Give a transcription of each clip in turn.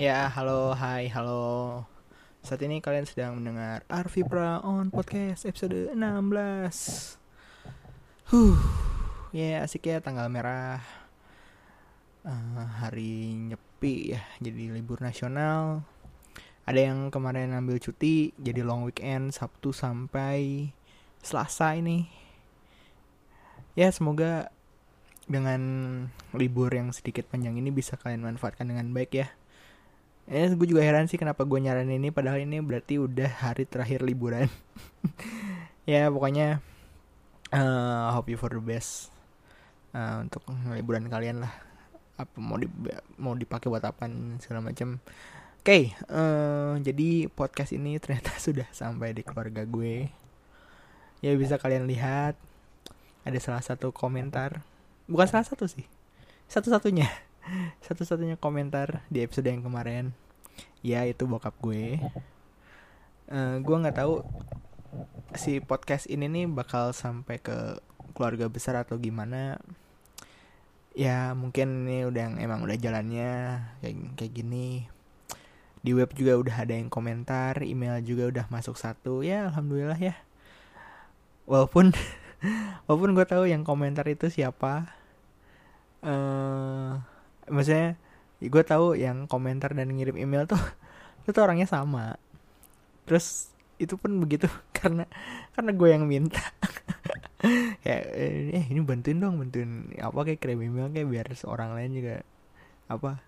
Ya, halo, hai, halo. Saat ini kalian sedang mendengar Arvi Pra on podcast episode 16. Huh. Ya, asik ya tanggal merah. Uh, hari nyepi ya, jadi libur nasional. Ada yang kemarin ambil cuti, jadi long weekend Sabtu sampai Selasa ini. Ya, semoga dengan libur yang sedikit panjang ini bisa kalian manfaatkan dengan baik ya. Ya, gue juga heran sih kenapa gue nyaranin ini padahal ini berarti udah hari terakhir liburan. ya pokoknya uh, hope you for the best uh, untuk liburan kalian lah. Apa mau di mau dipakai buat apa segala macam. Oke, okay, uh, jadi podcast ini ternyata sudah sampai di keluarga gue. Ya bisa kalian lihat ada salah satu komentar bukan salah satu sih satu-satunya satu-satunya komentar di episode yang kemarin ya itu bokap gue. Uh, gue nggak tahu si podcast ini nih bakal sampai ke keluarga besar atau gimana. Ya mungkin ini udah yang emang udah jalannya kayak kayak gini. Di web juga udah ada yang komentar email juga udah masuk satu. Ya alhamdulillah ya. Walaupun walaupun gue tahu yang komentar itu siapa. Uh, maksudnya gue tahu yang komentar dan ngirim email tuh itu tuh orangnya sama. Terus itu pun begitu karena karena gue yang minta. Ya eh ini bantuin dong bantuin apa kayak kirim email kayak biar seorang lain juga apa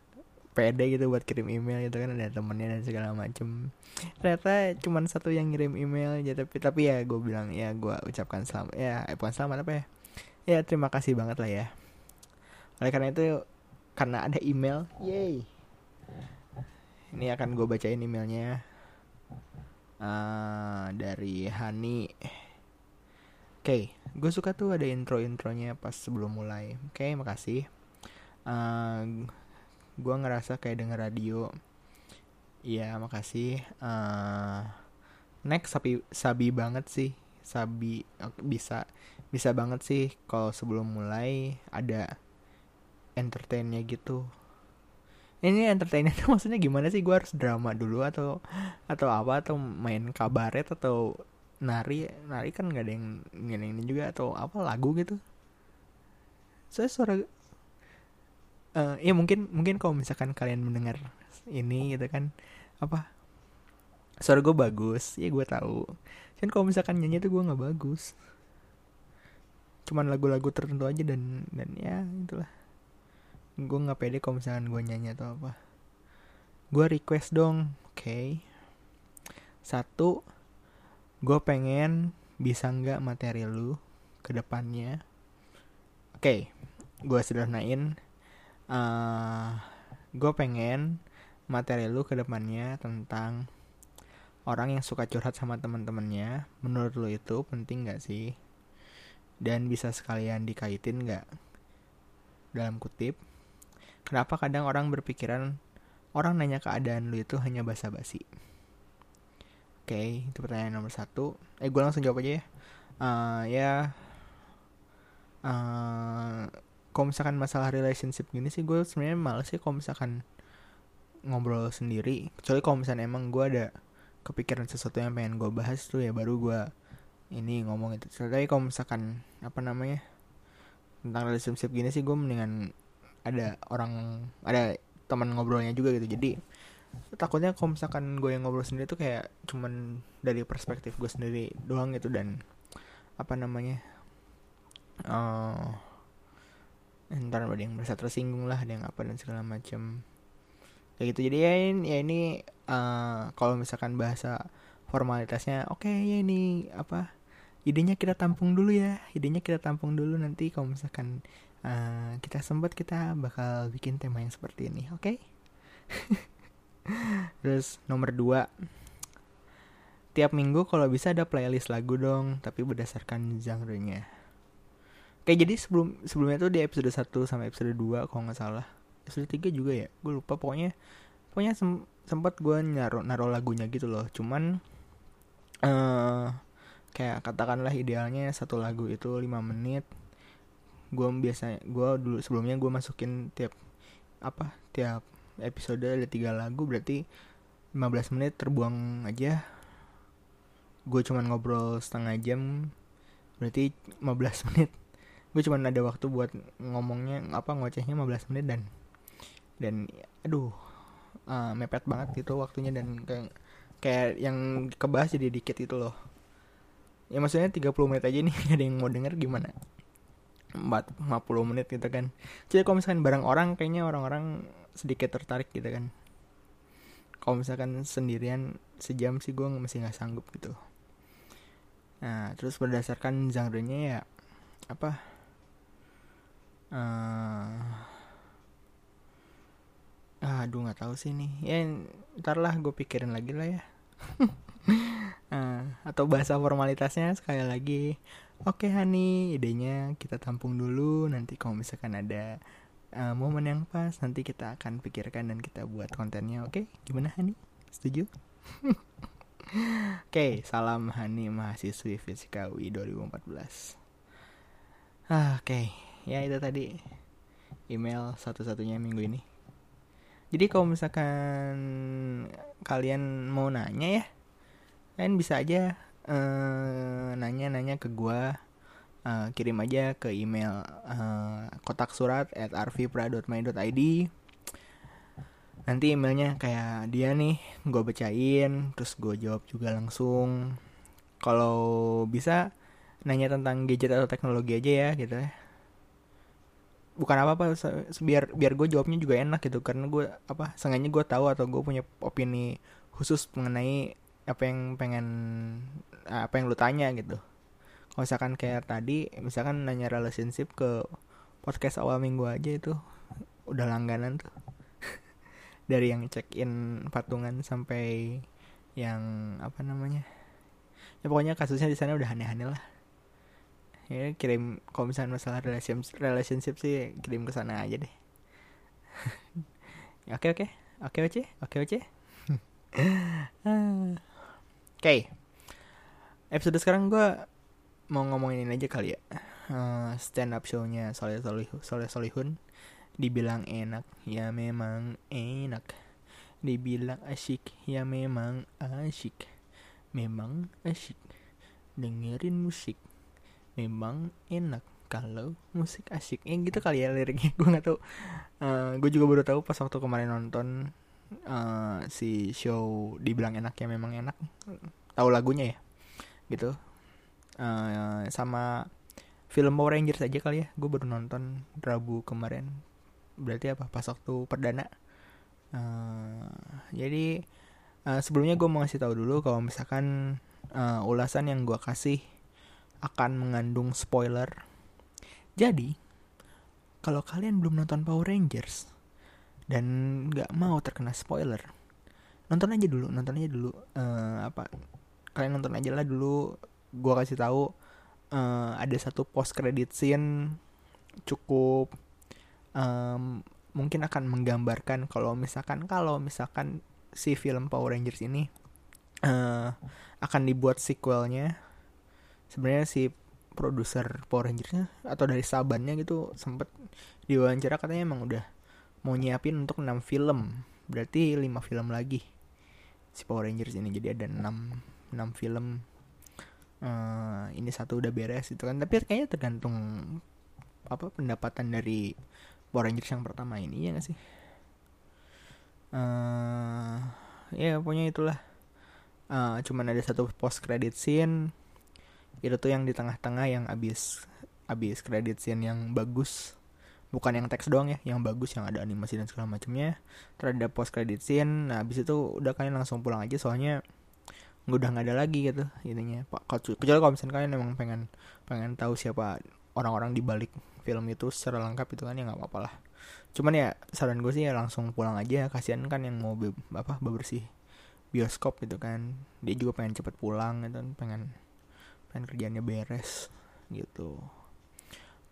pede gitu buat kirim email gitu kan ada temennya dan segala macem. Ternyata cuma satu yang ngirim email aja tapi tapi ya gue bilang ya gue ucapkan selamat ya eh, bukan selamat apa ya? Ya terima kasih banget lah ya. Oleh karena itu karena ada email, yay. Ini akan gue bacain emailnya uh, dari Hani. Oke, okay, gue suka tuh ada intro-intronya pas sebelum mulai. Oke, okay, makasih. Uh, ah, gue ngerasa kayak denger radio. Iya, makasih. Uh, next sabi sabi banget sih. Sabi bisa bisa banget sih kalau sebelum mulai ada entertainnya gitu. Ini entertainnya tuh maksudnya gimana sih? Gue harus drama dulu atau atau apa? Atau main kabaret atau nari? Nari kan nggak ada yang yang ini juga atau apa lagu gitu. Saya suara uh, ya mungkin mungkin kalau misalkan kalian mendengar ini gitu kan apa? Suara gue bagus ya gue tahu. Kan kalau misalkan nyanyi tuh gue nggak bagus. Cuman lagu-lagu tertentu aja dan dan ya itulah gue nggak pede kalau misalkan gue nyanyi atau apa. Gue request dong oke okay. satu gue pengen bisa nggak materi lu ke depannya? Oke okay. gue sederhanain. Uh, eh, gue pengen materi lu ke depannya tentang orang yang suka curhat sama teman-temannya menurut lu itu penting gak sih? Dan bisa sekalian dikaitin gak dalam kutip Kenapa kadang orang berpikiran orang nanya keadaan lu itu hanya basa-basi? Oke, okay, itu pertanyaan nomor satu. Eh, gue langsung jawab aja ya. Uh, ya, uh, kalau misalkan masalah relationship gini sih, gue sebenarnya males sih kalau misalkan ngobrol sendiri. Kecuali kalau misalnya emang gue ada kepikiran sesuatu yang pengen gue bahas tuh ya baru gue ini ngomong itu. Tapi kalau misalkan apa namanya tentang relationship gini sih gue mendingan ada orang ada teman ngobrolnya juga gitu. Jadi takutnya kalau misalkan gue yang ngobrol sendiri tuh kayak cuman dari perspektif gue sendiri doang gitu dan apa namanya uh, ntar ada yang merasa tersinggung lah ada yang apa dan segala macam kayak gitu. Jadi ya ini, ya ini uh, kalau misalkan bahasa formalitasnya oke okay, ya ini apa idenya kita tampung dulu ya idenya kita tampung dulu nanti kalau misalkan uh, kita sempat kita bakal bikin tema yang seperti ini oke? Okay? terus nomor dua. Tiap minggu kalau bisa ada playlist lagu dong tapi berdasarkan genre-nya. Oke jadi sebelum sebelumnya tuh di episode 1 sampai episode 2 kalau nggak salah. Episode 3 juga ya? Gue lupa pokoknya pokoknya sem sempat gue naro naro lagunya gitu loh. Cuman uh, kayak katakanlah idealnya satu lagu itu 5 menit gue biasa gue dulu sebelumnya gue masukin tiap apa tiap episode ada tiga lagu berarti 15 menit terbuang aja. Gue cuman ngobrol setengah jam berarti 15 menit. Gue cuman ada waktu buat ngomongnya apa ngocehnya 15 menit dan dan aduh uh, mepet banget gitu waktunya dan kayak kayak yang kebahas jadi dikit itu loh. Ya maksudnya 30 menit aja nih ada yang mau denger gimana 4 50 menit gitu kan. Jadi kalau misalkan bareng orang kayaknya orang-orang sedikit tertarik gitu kan. Kalau misalkan sendirian sejam sih gue masih nggak sanggup gitu. Nah terus berdasarkan genre-nya ya apa? Uh, aduh nggak tahu sih nih. Ya ntar lah gue pikirin lagi lah ya. Uh, atau bahasa formalitasnya sekali lagi oke okay, Hani idenya kita tampung dulu nanti kalau misalkan ada uh, momen yang pas nanti kita akan pikirkan dan kita buat kontennya oke okay? gimana Hani setuju Oke, okay, salam Hani mahasiswi Fisika UI 2014. Ah, Oke, okay ya itu tadi email satu-satunya minggu ini jadi kalau misalkan kalian mau nanya ya kalian bisa aja uh, nanya-nanya ke gua uh, kirim aja ke email uh, kotak surat at arvipra.my.id nanti emailnya kayak dia nih gue bacain terus gue jawab juga langsung. Kalau bisa nanya tentang gadget atau teknologi aja ya gitu ya. Bukan apa apa biar biar gue jawabnya juga enak gitu karena gue apa sengaja gue tahu atau gue punya opini khusus mengenai apa yang pengen apa yang lu tanya gitu. Kalau misalkan kayak tadi misalkan nanya relationship ke podcast awal minggu aja itu udah langganan tuh. Dari yang check in patungan sampai yang apa namanya ya pokoknya kasusnya di sana udah aneh-aneh lah. Ya kirim kalau misalnya masalah relationship relationship sih kirim ke sana aja deh. Oke oke. Oke oke oke oke oke episode sekarang gue mau ngomongin ini aja kali ya. Uh, stand up shownya Soleh Solihun Soleh Solihun. Dibilang enak ya memang enak. Dibilang asyik ya memang asyik. Memang asyik. Dengerin musik. Memang enak kalau musik asik ya gitu kali ya liriknya. Gue nggak tahu. Uh, eh, gue juga baru tahu pas waktu kemarin nonton uh, si show dibilang enak ya memang enak. Tahu lagunya ya gitu uh, sama film Power Rangers aja kali ya gue baru nonton Rabu kemarin berarti apa pas waktu perdana uh, jadi uh, sebelumnya gue mau ngasih tahu dulu kalau misalkan uh, ulasan yang gue kasih akan mengandung spoiler. Jadi, kalau kalian belum nonton Power Rangers dan nggak mau terkena spoiler, nonton aja dulu, nonton aja dulu. Uh, apa? Kalian nonton aja lah dulu. Gua kasih tahu uh, ada satu post credit scene cukup um, mungkin akan menggambarkan kalau misalkan kalau misalkan si film Power Rangers ini uh, akan dibuat sequelnya. Sebenarnya si produser Power Rangers atau dari sabannya gitu sempet diwawancara katanya emang udah mau nyiapin untuk 6 film. Berarti 5 film lagi si Power Rangers ini jadi ada 6 6 film uh, ini satu udah beres itu kan. Tapi kayaknya tergantung apa pendapatan dari Power Rangers yang pertama ini ya gak sih? Uh, ya pokoknya itulah. Uh, cuman ada satu post credit scene itu tuh yang di tengah-tengah yang abis abis kredit scene yang bagus. Bukan yang teks doang ya yang bagus yang ada animasi dan segala macamnya. Terhadap post credit scene nah abis itu udah kalian langsung pulang aja soalnya udah nggak ada lagi gitu intinya pak kecuali kalau misalnya kalian emang pengen pengen tahu siapa orang-orang di balik film itu secara lengkap itu kan ya nggak apa-apa lah. Cuman ya saran gue sih ya langsung pulang aja. Kasihan kan yang mau be apa bebersih bioskop gitu kan. Dia juga pengen cepet pulang gitu kan pengen pengen kerjanya beres gitu.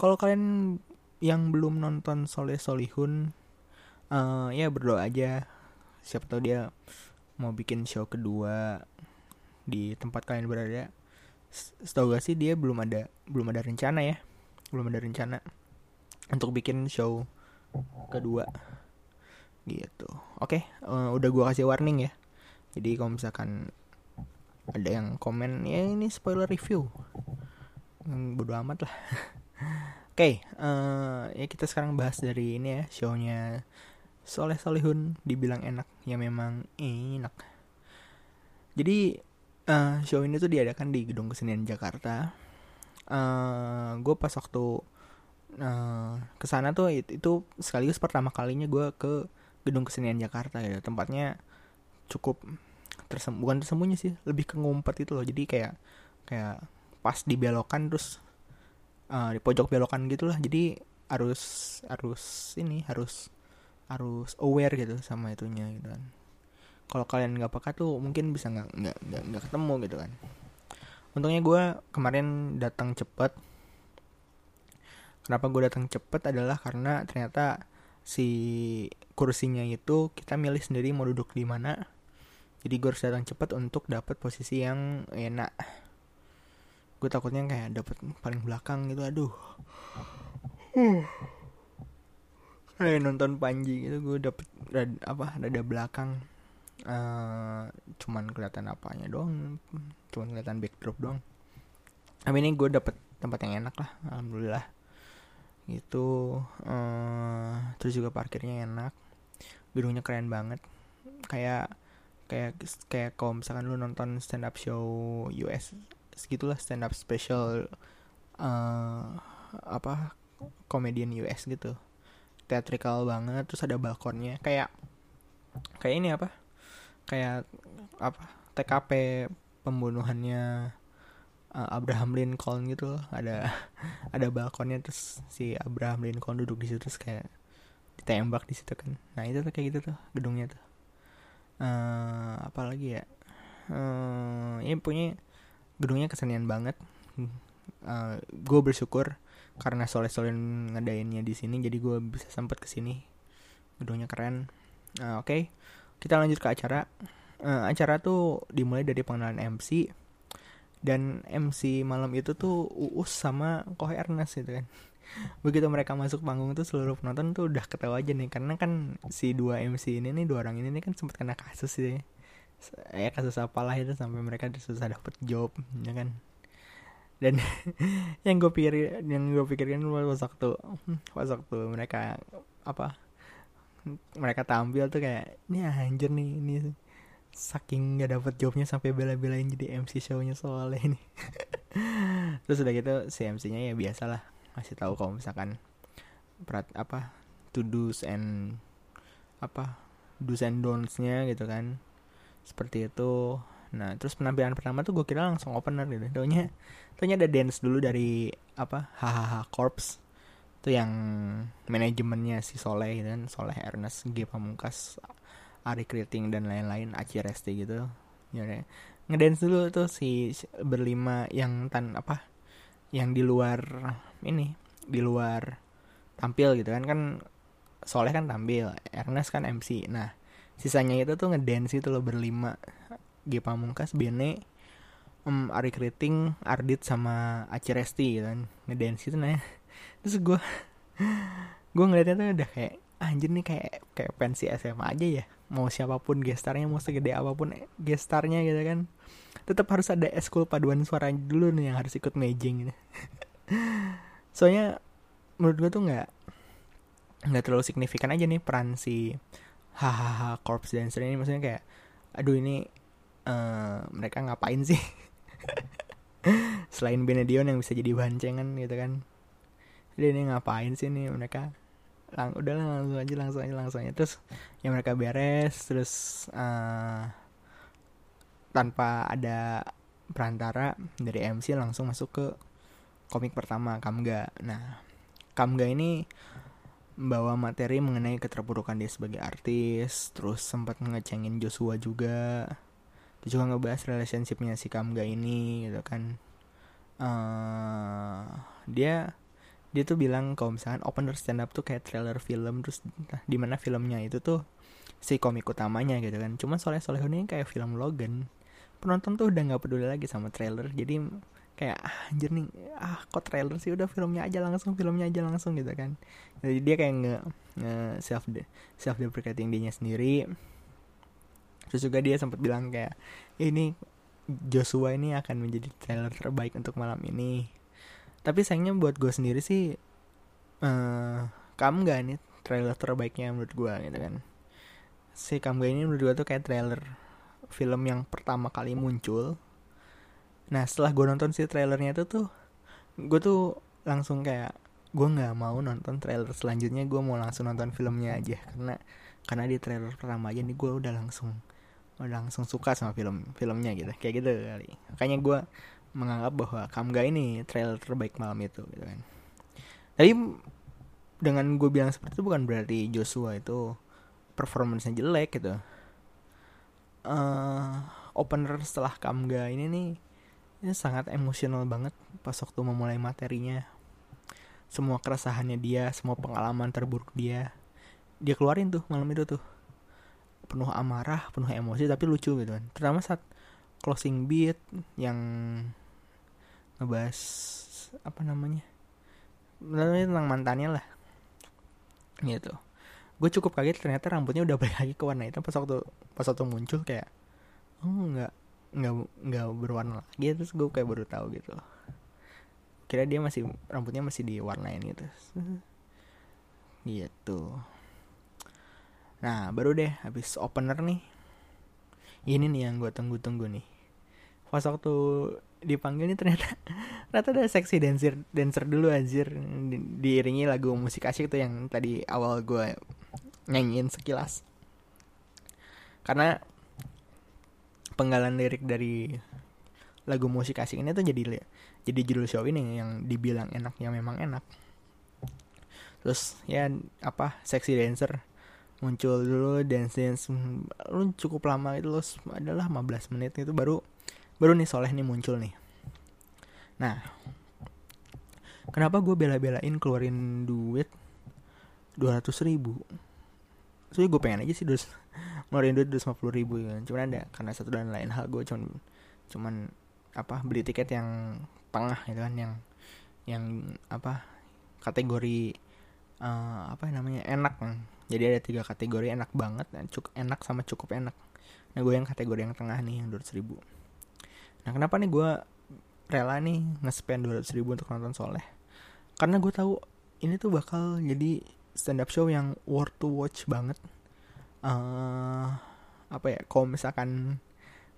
Kalau kalian yang belum nonton Soleh Solihun uh, ya berdoa aja. Siapa tahu dia mau bikin show kedua di tempat kalian berada. Setahu gak sih dia belum ada belum ada rencana ya. Belum ada rencana untuk bikin show kedua. Gitu. Oke uh, udah gue kasih warning ya. Jadi kalau misalkan ada yang komen ya ini spoiler review. Hmm, bodo amat lah. Oke okay, uh, ya kita sekarang bahas dari ini ya shownya Soleh Solihun dibilang enak ya memang enak. Jadi uh, show ini tuh diadakan di gedung kesenian Jakarta. Uh, gue pas waktu uh, ke sana tuh itu sekaligus pertama kalinya gue ke gedung kesenian Jakarta ya. Tempatnya cukup tersem bukan tersembunyi sih lebih ke ngumpet itu loh. Jadi kayak kayak pas di belokan terus uh, di pojok belokan gitulah jadi harus harus ini harus harus aware gitu sama itunya gitu kan kalau kalian nggak peka tuh mungkin bisa nggak nggak nggak ketemu gitu kan. Untungnya gue kemarin datang cepet. Kenapa gue datang cepet adalah karena ternyata si kursinya itu kita milih sendiri mau duduk di mana. Jadi gue harus datang cepet untuk dapat posisi yang enak. Gue takutnya kayak dapet paling belakang gitu aduh. Kayak nonton Panji gitu gue dapet rada, apa rada belakang uh, cuman kelihatan apanya doang cuman kelihatan backdrop doang. Tapi ini gue dapet tempat yang enak lah alhamdulillah. Itu uh, terus juga parkirnya enak. Gedungnya keren banget. Kayak kayak kayak kalau misalkan lu nonton stand up show US segitulah stand up special uh, apa komedian US gitu. Theatrical banget terus ada balkonnya. Kayak kayak ini apa kayak apa TKP pembunuhannya uh, Abraham Lincoln gitu loh. Ada ada balkonnya terus si Abraham Lincoln duduk di situ terus kayak ditembak di situ kan. Nah itu tuh kayak gitu tuh gedungnya tuh. Uh, apa lagi ya? Uh, ini punya gedungnya kesenian banget. Uh, gue bersyukur karena soleh soleh ngadainnya di sini jadi gue bisa sempat ke sini gedungnya keren. Uh, oke. okay. Kita lanjut ke acara. Uh, acara tuh dimulai dari pengenalan MC dan MC malam itu tuh Uus sama Koh Ernest gitu kan. Begitu mereka masuk panggung tuh seluruh penonton tuh udah ketawa aja nih. Karena kan si dua MC ini nih dua orang ini nih kan sempat kena kasus sih. Ya kasus apalah itu sampai mereka susah dapet job ya kan. Dan yang gue pikir yang gue pikirkan pas waktu pas waktu mereka apa mereka tampil tuh kayak ini anjir nih ini saking gak dapet jobnya sampai bela-belain jadi MC shownya soalnya ini. Terus udah gitu si MC-nya ya biasa lah masih tahu kalau misalkan perat apa to do's and apa do's and don'ts-nya gitu kan. Seperti itu. Nah terus penampilan pertama tuh gue kira langsung opener gitu. Taunya taunya ada dance dulu dari apa hahaha corps itu yang manajemennya si Soleh gitu kan Soleh Ernest G. Pamungkas Ari Kriting dan lain-lain Aci Resti gitu. Ya ngedance dulu tuh si berlima yang tan apa yang di luar ini di luar tampil gitu kan. Kan Soleh kan tampil Ernest kan MC nah sisanya itu tuh ngedance itu loh berlima. G. Pamungkas Bene um, Ari Kriting Ardit sama Aci Resti gitu kan. Ngedance itu nah terus gue gue ngeliatnya tuh udah kayak anjir nih kayak kayak pensi SMA aja ya. Mau siapa pun gestarnya mau segede apa pun gestarnya gitu kan. Tetap harus ada eskul paduan suara dulu nih yang harus ikut majing gitu. soalnya menurut gue tuh nggak nggak terlalu signifikan aja nih peran si hahaha corpse dancer ini. Maksudnya kayak aduh ini uh, mereka ngapain sih? Selain Benedion yang bisa jadi bancengan gitu kan jadi ini ngapain sih nih? Mereka lang udah langsung aja langsung aja langsung aja. Terus yang mereka beres terus uh, tanpa ada perantara dari MC langsung masuk ke komik pertama Kamga. Nah Kamga ini membawa materi mengenai keterpurukan dia sebagai artis terus sempat ngecengin Joshua juga. Dia juga ngebahas relationshipnya si Kamga ini gitu kan. Uh, dia dia tuh bilang kalau misalkan opener stand up tuh kayak trailer film terus nah, di mana filmnya itu tuh si komik utamanya gitu kan. Cuman soalnya Soleh ini kayak film Logan. Penonton tuh udah nggak peduli lagi sama trailer jadi kayak ah, anjir nih ah kok trailer sih? Udah filmnya aja langsung filmnya aja langsung gitu kan. Jadi dia kayak nge, nge self de, self deprecating dirinya sendiri. Terus juga dia sempat bilang kayak ini Joshua ini akan menjadi trailer terbaik untuk malam ini tapi sayangnya buat gue sendiri sih uh, kamu gak nih trailer terbaiknya menurut gue gitu kan. Si kamu ini menurut gue tuh kayak trailer film yang pertama kali muncul. Nah setelah gue nonton si trailernya itu tuh gue tuh langsung kayak gue nggak mau nonton trailer selanjutnya gue mau langsung nonton filmnya aja. Karena karena di trailer pertama aja nih gue udah langsung udah langsung suka sama film filmnya gitu kayak gitu kali. Makanya gue menganggap bahwa Kamga ini trailer terbaik malam itu gitu kan. Tapi dengan gue bilang seperti itu bukan berarti Joshua itu performance jelek gitu. Uh, opener setelah Kamga ini nih ini sangat emosional banget pas waktu memulai materinya. Semua keresahannya dia semua pengalaman terburuk dia dia keluarin tuh malam itu tuh. Penuh amarah penuh emosi tapi lucu gitu kan. Terutama saat closing beat yang ngebahas apa namanya namanya tentang mantannya lah. Gitu. Gue cukup kaget ternyata rambutnya udah balik lagi ke warna hitam pas waktu pas waktu muncul kayak oh nggak nggak nggak berwarna lagi. Terus gue kayak baru tahu gitu. Kira dia masih rambutnya masih diwarnain gitu. Gitu. Nah baru deh habis opener nih. Ini nih yang gue tunggu-tunggu nih pas waktu dipanggil nih ternyata ternyata ada seksi dancer dancer dulu anjir. Di, diiringi lagu musik asyik tuh yang tadi awal gue nyanyiin sekilas. Karena penggalan lirik dari lagu musik asik ini tuh jadi jadi judul show ini yang dibilang enak yang memang enak. Terus ya apa sexy dancer. Muncul dulu dance dance lu cukup lama itu loh adalah 15 menit itu baru baru nih soleh nih muncul nih. Nah kenapa gue bela-belain keluarin duit 200 ribu? Soalnya gue pengen aja sih dus ngeluarin duit dua puluh ribu kan. Cuman ada karena satu dan lain hal gue cuman cuman apa beli tiket yang tengah gitu kan yang yang apa kategori uh, apa namanya enak kan. Jadi ada tiga kategori enak banget dan cukup enak sama cukup enak. Nah gue yang kategori yang tengah nih yang dua ribu nah kenapa nih gue rela nih nge-spend dua ribu untuk nonton soleh? Karena gue tahu ini tuh bakal jadi stand up show yang worth to watch banget. Uh, apa ya kalau misalkan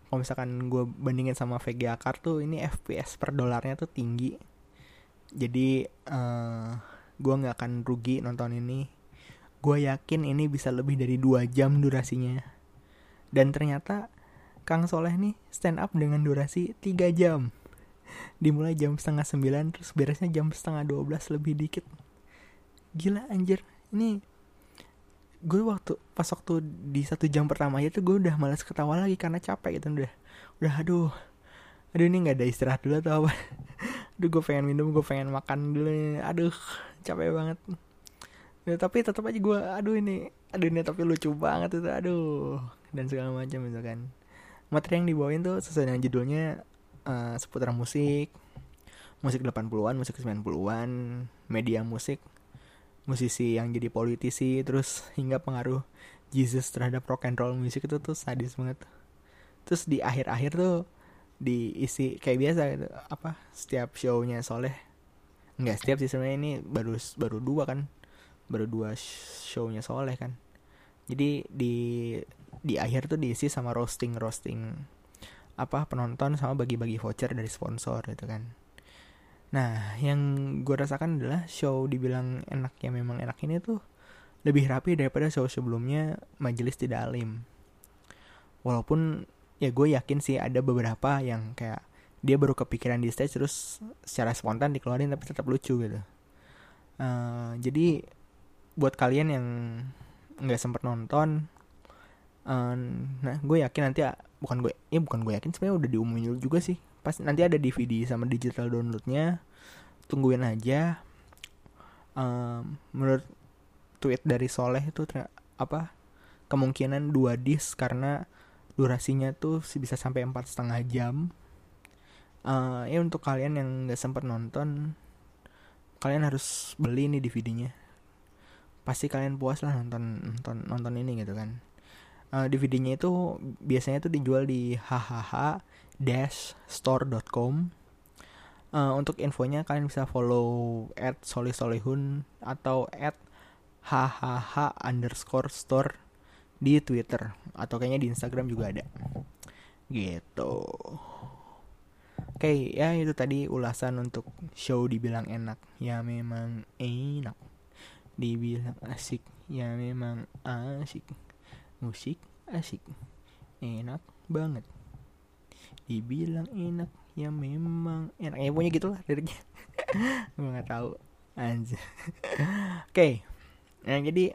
kalau misalkan gue bandingin sama VGA Card tuh ini FPS per dolarnya tuh tinggi. Jadi uh, eh, gue nggak akan rugi nonton ini. Gue yakin ini bisa lebih dari dua jam durasinya. Dan ternyata Kang Soleh nih stand up dengan durasi 3 jam. Dimulai jam setengah sembilan terus beresnya jam setengah dua belas lebih dikit. Gila anjir. Ini gue waktu pas waktu di satu jam pertama aja tuh gue udah malas ketawa lagi karena capek gitu udah udah aduh. Aduh ini nggak ada istirahat dulu atau apa? Aduh gue pengen minum gue pengen makan dulu aduh capek banget. Ya, tapi tetap aja gue aduh ini aduh ini tapi lucu banget itu aduh. Dan segala macam gitu kan materi yang dibawain tuh sesuai dengan judulnya uh, seputar musik. Musik 80-an musik 90-an media musik musisi yang jadi politisi terus hingga pengaruh Jesus terhadap rock and roll musik itu tuh sadis banget. Terus di akhir-akhir tuh diisi kayak biasa gitu apa setiap shownya Soleh. Nggak setiap sih sebenarnya ini baru baru dua kan. Baru dua shownya Soleh kan. Jadi di di akhir tuh diisi sama roasting roasting apa penonton sama bagi-bagi voucher dari sponsor gitu kan Nah, yang gue rasakan adalah show dibilang enak ya memang enak ini tuh lebih rapi daripada show sebelumnya Majelis Tidak Alim. Walaupun ya gue yakin sih ada beberapa yang kayak dia baru kepikiran di stage terus secara spontan dikeluarin tapi tetap lucu gitu. Uh, jadi buat kalian yang nggak sempet nonton, uh, nah gue yakin nanti bukan gue, ya bukan gue yakin sebenarnya udah diumumin juga sih. Pas nanti ada DVD sama digital downloadnya tungguin aja. Um, menurut tweet dari Soleh itu apa kemungkinan dua disk karena durasinya tuh bisa sampai empat setengah jam. Uh, ya untuk kalian yang nggak sempat nonton kalian harus beli nih DVD-nya pasti kalian puas lah nonton nonton nonton ini gitu kan uh, DVD-nya itu biasanya tuh dijual di hhh-store.com uh, untuk infonya kalian bisa follow at solisolihun atau at hhh underscore store di Twitter atau kayaknya di Instagram juga ada gitu Oke, okay, ya itu tadi ulasan untuk show dibilang enak. Ya memang enak. Dibilang asik. Ya memang asik. Musik asik. Enak banget. Dibilang enak. Ya memang enak. Ya punya gitulah liriknya. Gue gak tahu. Anjir. Oke. Okay. Nah, jadi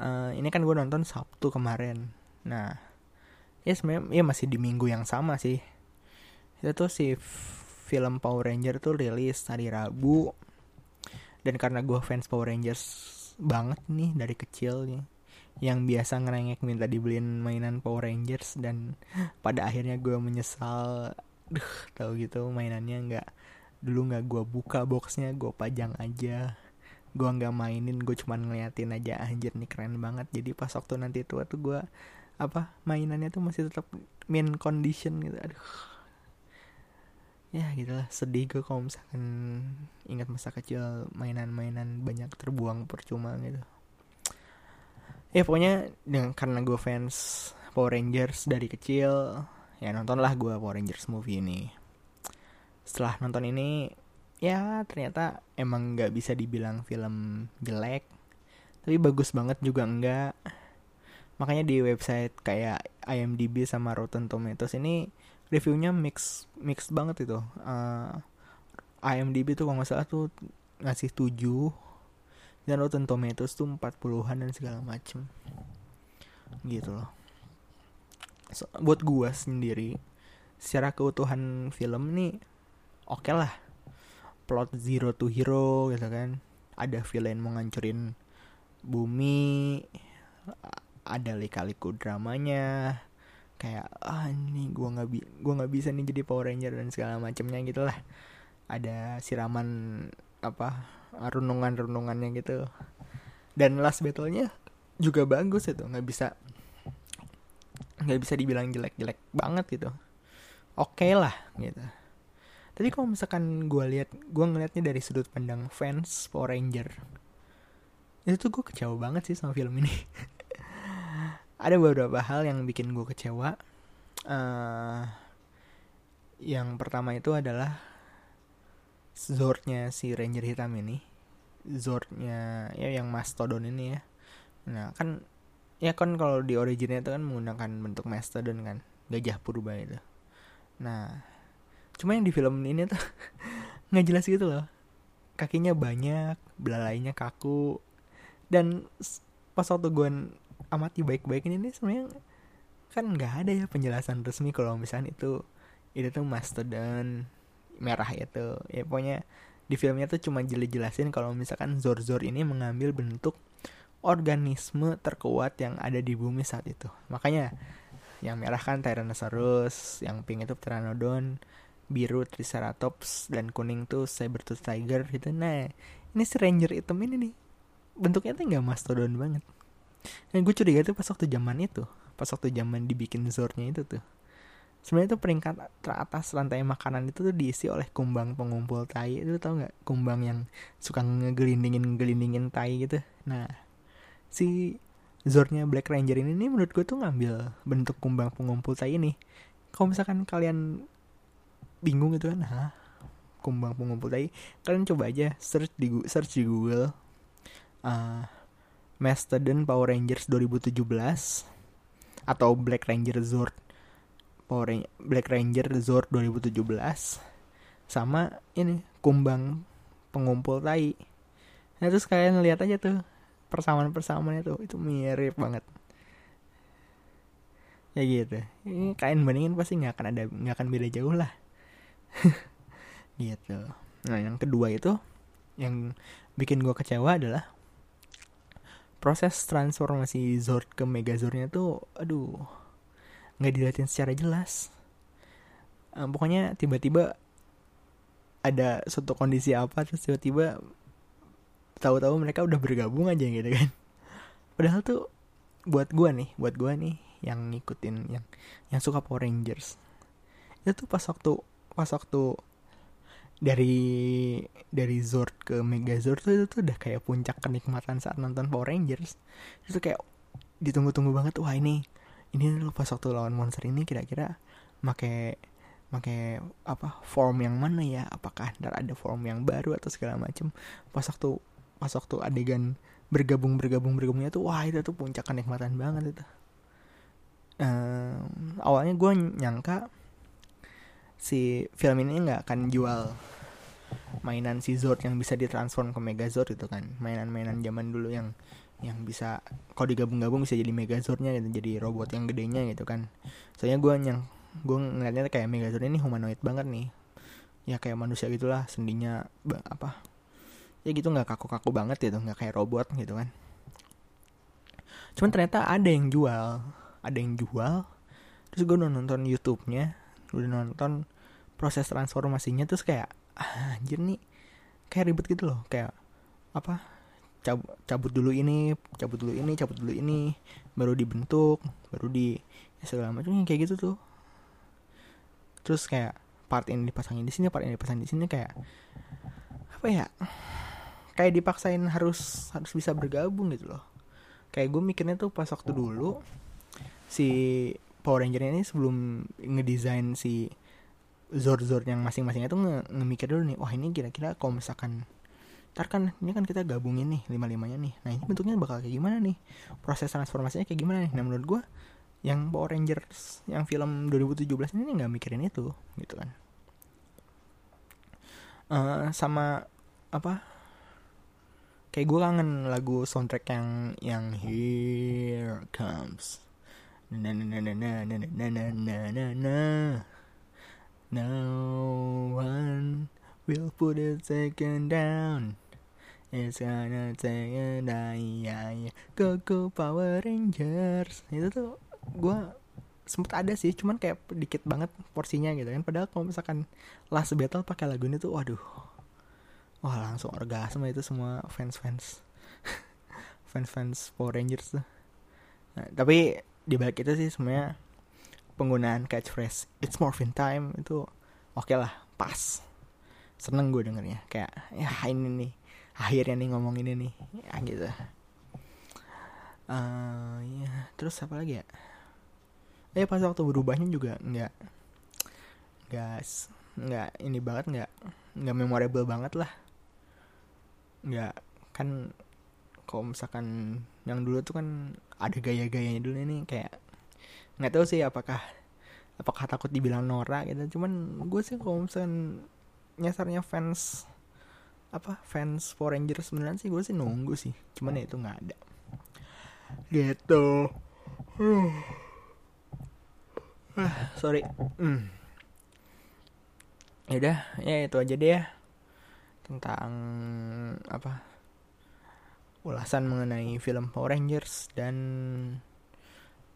uh, ini kan gue nonton Sabtu kemarin. Nah, ya sebenarnya ya masih di minggu yang sama sih itu tuh si film Power Ranger tuh rilis hari Rabu dan karena gue fans Power Rangers banget nih dari kecil nih yang biasa ngerengek minta dibeliin mainan Power Rangers dan pada akhirnya gue menyesal. Duh tahu gitu mainannya nggak dulu nggak gue buka boxnya gue pajang aja. Gue nggak mainin gue cuman ngeliatin aja anjir nih keren banget. Jadi pas waktu nanti tua tuh gue apa mainannya tuh masih tetap min condition gitu aduh. Ya gitulah sedih gue kalau misalkan ingat masa kecil mainan-mainan banyak terbuang percuma gitu ya pokoknya dengan karena gue fans Power Rangers dari kecil ya nontonlah gue Power Rangers movie ini. Setelah nonton ini ya ternyata emang nggak bisa dibilang film jelek tapi bagus banget juga enggak. Makanya di website kayak IMDb sama Rotten Tomatoes ini reviewnya mix mix banget itu. Uh, IMDb tuh kalau nggak salah tuh ngasih 7 dan Rotten Tomatoes tuh 40-an dan segala macem. Gitu loh. So, buat gua sendiri secara keutuhan film nih oke okay lah. Plot zero to hero gitu kan. Ada villain mau ngancurin bumi ada lika-liku dramanya. Kayak ah ini gue nggak bi gue nggak bisa nih jadi Power Ranger dan segala macamnya gitulah ada siraman apa renungan renungannya gitu. Dan last battlenya juga bagus itu nggak bisa nggak bisa dibilang jelek jelek banget gitu. Oke okay lah gitu. Tapi kalau misalkan gue lihat gue ngelihatnya dari sudut pandang fans Power Ranger itu tuh gue kecewa banget sih sama film ini. Ada beberapa hal yang bikin gue kecewa. Uh, yang pertama itu adalah Zordnya si Ranger hitam ini Zordnya ya yang Mastodon ini ya. Nah kan ya kan kalau di originnya itu kan menggunakan bentuk Mastodon kan gajah purba itu. Nah cuma yang di film ini tuh nggak jelas gitu loh. Kakinya banyak belalainya kaku dan pas waktu gue amati baik-baik ini sebenarnya kan nggak ada ya penjelasan resmi kalau misalnya itu itu tuh mastodon merah itu. Ya pokoknya di filmnya tuh cuma jelasin kalau misalkan Zor-Zor ini mengambil bentuk organisme terkuat yang ada di bumi saat itu. Makanya yang merah kan Tyrannosaurus yang pink itu Pteranodon biru Triceratops dan kuning tuh Sabertooth Tiger gitu. Nah ini si Ranger hitam ini nih bentuknya tuh nggak mastodon banget. Dan gue curiga tuh pas waktu zaman itu pas waktu zaman dibikin Zordnya itu tuh sebenarnya tuh peringkat teratas lantai makanan itu tuh diisi oleh kumbang pengumpul tai. Itu tau nggak kumbang yang suka ngegelindingin ngegelindingin tai gitu? Nah si Zordnya Black Ranger ini nih menurut gue tuh ngambil bentuk kumbang pengumpul tai ini. Kalau misalkan kalian bingung gitu kan hah? Kumbang pengumpul tai? Kalian coba aja search di search di Google uh, Mastodon Power Rangers 2017 atau Black Ranger Zord Power Ranger, Black Ranger Zord 2017 sama ini kumbang pengumpul tai. Nah terus kalian lihat aja tuh persamaan-persamaannya tuh itu mirip banget. Ya gitu. Ini kalian bandingin pasti nggak akan ada nggak akan beda jauh lah. gitu. Nah yang kedua itu yang bikin gue kecewa adalah proses transformasi Zord ke Megazordnya tuh aduh nggak dilihatin secara jelas. Uh, pokoknya tiba-tiba ada suatu kondisi apa terus tiba-tiba tahu-tahu mereka udah bergabung aja gitu kan. Padahal tuh buat gua nih buat gua nih yang ngikutin yang yang suka Power Rangers. Itu tuh pas waktu pas waktu dari dari Zord ke Megazord tuh itu tuh udah kayak puncak kenikmatan saat nonton Power Rangers. Itu kayak ditunggu-tunggu banget wah ini ini pas waktu lawan monster ini kira-kira make pakai apa form yang mana ya? Apakah ntar ada form yang baru atau segala macem? Pas waktu pas waktu adegan bergabung bergabung bergabungnya tuh wah itu tuh puncak kenikmatan banget itu. Um, awalnya gue nyangka si film ini nggak akan jual mainan si Zord yang bisa ditransform ke Megazord itu kan. Mainan-mainan zaman dulu yang yang bisa kalau digabung-gabung bisa jadi Megazordnya gitu jadi robot yang gedenya gitu kan. Soalnya gue nyang gue ngeliatnya kayak Megazord ini humanoid banget nih. Ya kayak manusia gitulah sendinya apa ya gitu nggak kaku-kaku banget gitu nggak kayak robot gitu kan. Cuman ternyata ada yang jual ada yang jual terus gue nonton YouTube-nya udah nonton proses transformasinya terus kayak ah, anjir nih kayak ribet gitu loh kayak apa cabut, cabut dulu ini cabut dulu ini cabut dulu ini baru dibentuk baru di ya segala macam kayak gitu tuh. Terus kayak part ini dipasangin di sini part ini dipasangin di sini kayak apa ya kayak dipaksain harus harus bisa bergabung gitu loh. Kayak gue mikirnya tuh pas waktu dulu si Power Ranger ini sebelum ngedesain si Zord Zord yang masing-masingnya tuh nge ngemikir dulu nih wah ini kira-kira kalau misalkan ntar kan ini kan kita gabungin nih lima limanya nih nah ini bentuknya bakal kayak gimana nih proses transformasinya kayak gimana nih nah menurut gue yang Power Rangers yang film 2017 ini nggak mikirin itu gitu kan uh, sama apa kayak gue kangen lagu soundtrack yang yang Here Comes na na na na na na na na na na na No one will put it second down It's gonna take a die Go go Power Rangers. Itu tuh gue sempet ada sih cuman kayak dikit banget porsinya gitu kan. Padahal kalau misalkan last battle pakai lagu ini tuh waduh. Wah langsung orgasme itu semua fans fans fans fans Power Rangers tuh. Nah, tapi di balik itu sih semuanya penggunaan catchphrase it's morphin time itu oke okay lah pas. Seneng gue dengernya. Kayak ya ini nih akhirnya nih ngomong ini nih. Ya gitu. Uh, ya terus apa lagi ya? Eh pas waktu berubahnya juga nggak nggak nggak ini banget nggak nggak memorable banget lah. Nggak kan kalau misalkan yang dulu tuh kan ada gaya-gayanya dulu ini kayak nggak tahu sih apakah apakah takut dibilang Nora gitu. Cuman gue sih kalau misalkan nyasarnya fans apa fans Power Rangers sebenarnya sih? Gue sih nunggu sih. Cuman ya itu nggak ada. Gitu. Ah sorry. Hmm. ya udah ya itu aja deh ya. Tentang apa ulasan mengenai film Power Rangers dan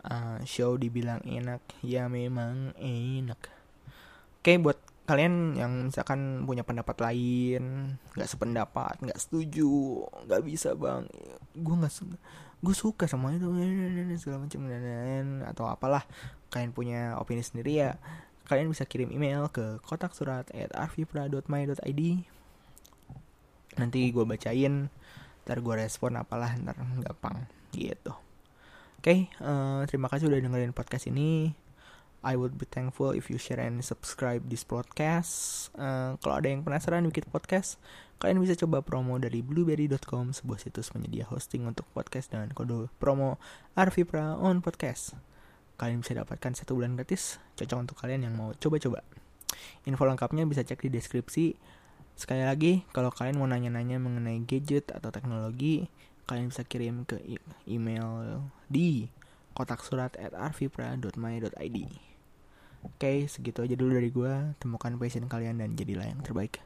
uh, show dibilang enak. Ya memang enak. Oke buat kalian yang misalkan punya pendapat lain nggak sependapat nggak setuju nggak bisa bang. Gue nggak gue suka sama itu segala macam atau apalah kalian punya opini sendiri ya kalian bisa kirim email ke kotak surat at arvipra.my.id nanti gue bacain ntar gue respon apalah ntar gampang gitu. Oke okay, uh, eh, terima kasih udah dengerin podcast ini I would be thankful if you share and subscribe this podcast. Uh, kalau ada yang penasaran bikin podcast, kalian bisa coba promo dari blueberry.com, sebuah situs penyedia hosting untuk podcast dengan kode promo Arvipra on podcast. Kalian bisa dapatkan satu bulan gratis, cocok untuk kalian yang mau coba-coba. Info lengkapnya bisa cek di deskripsi. Sekali lagi, kalau kalian mau nanya-nanya mengenai gadget atau teknologi, kalian bisa kirim ke email di kotak surat at arvipra.my.id. Oke, segitu aja dulu dari gue. Temukan passion kalian dan jadilah yang terbaik.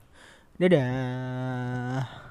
Dadah.